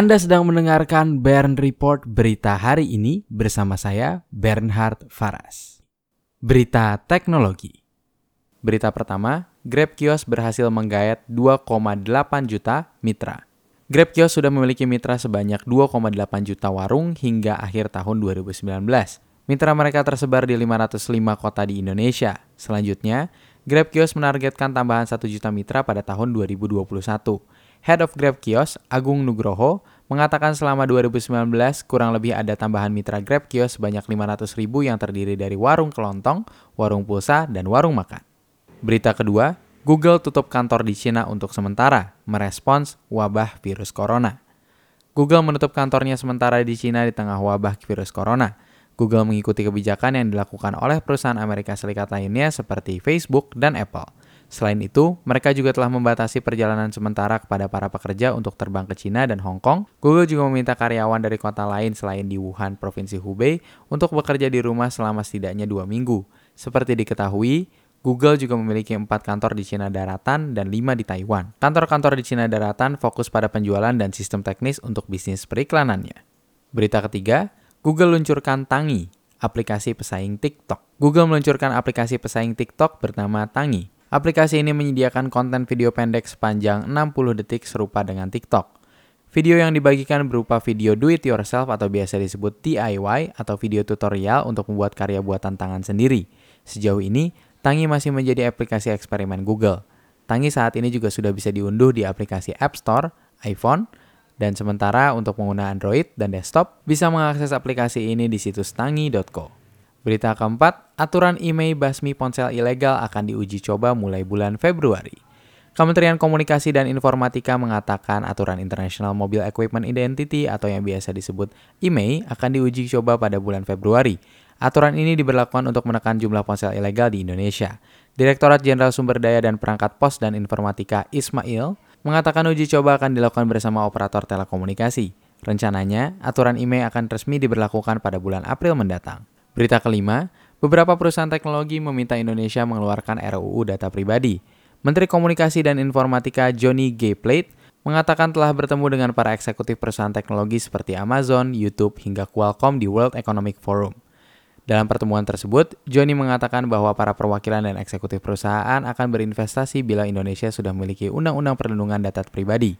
Anda sedang mendengarkan Bern Report berita hari ini bersama saya Bernhard Faras. Berita teknologi. Berita pertama, Grab Kios berhasil menggayat 2,8 juta mitra. Grab Kios sudah memiliki mitra sebanyak 2,8 juta warung hingga akhir tahun 2019. Mitra mereka tersebar di 505 kota di Indonesia. Selanjutnya, Grab Kios menargetkan tambahan 1 juta mitra pada tahun 2021. Head of Grab Kios, Agung Nugroho, mengatakan selama 2019 kurang lebih ada tambahan mitra Grab Kios sebanyak 500 ribu yang terdiri dari warung kelontong, warung pulsa, dan warung makan. Berita kedua, Google tutup kantor di Cina untuk sementara, merespons wabah virus corona. Google menutup kantornya sementara di Cina di tengah wabah virus corona. Google mengikuti kebijakan yang dilakukan oleh perusahaan Amerika Serikat lainnya seperti Facebook dan Apple. Selain itu, mereka juga telah membatasi perjalanan sementara kepada para pekerja untuk terbang ke Cina dan Hong Kong. Google juga meminta karyawan dari kota lain selain di Wuhan, Provinsi Hubei, untuk bekerja di rumah selama setidaknya dua minggu. Seperti diketahui, Google juga memiliki empat kantor di Cina Daratan dan lima di Taiwan. Kantor-kantor di Cina Daratan fokus pada penjualan dan sistem teknis untuk bisnis periklanannya. Berita ketiga, Google luncurkan Tangi, aplikasi pesaing TikTok. Google meluncurkan aplikasi pesaing TikTok bernama Tangi. Aplikasi ini menyediakan konten video pendek sepanjang 60 detik serupa dengan TikTok. Video yang dibagikan berupa video do it yourself atau biasa disebut DIY atau video tutorial untuk membuat karya buatan tangan sendiri. Sejauh ini, Tangi masih menjadi aplikasi eksperimen Google. Tangi saat ini juga sudah bisa diunduh di aplikasi App Store, iPhone, dan sementara untuk pengguna Android dan desktop bisa mengakses aplikasi ini di situs tangi.co. Berita keempat, aturan IMEI basmi ponsel ilegal akan diuji coba mulai bulan Februari. Kementerian Komunikasi dan Informatika mengatakan aturan International Mobile Equipment Identity atau yang biasa disebut IMEI akan diuji coba pada bulan Februari. Aturan ini diberlakukan untuk menekan jumlah ponsel ilegal di Indonesia. Direktorat Jenderal Sumber Daya dan Perangkat Pos dan Informatika Ismail mengatakan uji coba akan dilakukan bersama operator telekomunikasi. Rencananya, aturan IMEI akan resmi diberlakukan pada bulan April mendatang. Berita kelima, beberapa perusahaan teknologi meminta Indonesia mengeluarkan RUU data pribadi. Menteri Komunikasi dan Informatika Johnny G. Plate mengatakan telah bertemu dengan para eksekutif perusahaan teknologi seperti Amazon, YouTube, hingga Qualcomm di World Economic Forum. Dalam pertemuan tersebut, Johnny mengatakan bahwa para perwakilan dan eksekutif perusahaan akan berinvestasi bila Indonesia sudah memiliki undang-undang perlindungan data pribadi.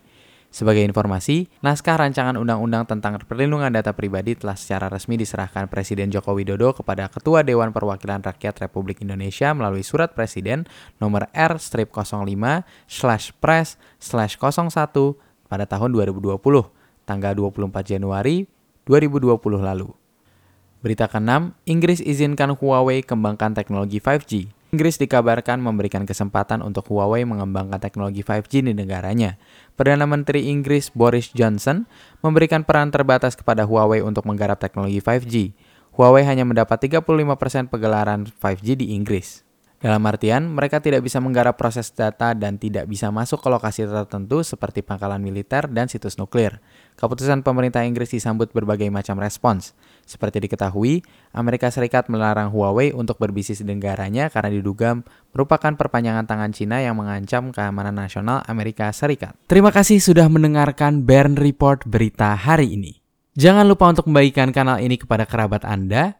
Sebagai informasi, naskah rancangan undang-undang tentang perlindungan data pribadi telah secara resmi diserahkan Presiden Joko Widodo kepada Ketua Dewan Perwakilan Rakyat Republik Indonesia melalui surat Presiden nomor R-05-Press-01 pada tahun 2020, tanggal 24 Januari 2020 lalu. Berita ke-6, Inggris izinkan Huawei kembangkan teknologi 5G. Inggris dikabarkan memberikan kesempatan untuk Huawei mengembangkan teknologi 5G di negaranya. Perdana Menteri Inggris Boris Johnson memberikan peran terbatas kepada Huawei untuk menggarap teknologi 5G. Huawei hanya mendapat 35% pegelaran 5G di Inggris. Dalam artian, mereka tidak bisa menggarap proses data dan tidak bisa masuk ke lokasi tertentu seperti pangkalan militer dan situs nuklir. Keputusan pemerintah Inggris disambut berbagai macam respons. Seperti diketahui, Amerika Serikat melarang Huawei untuk berbisnis di negaranya karena diduga merupakan perpanjangan tangan Cina yang mengancam keamanan nasional Amerika Serikat. Terima kasih sudah mendengarkan Bern Report berita hari ini. Jangan lupa untuk membagikan kanal ini kepada kerabat Anda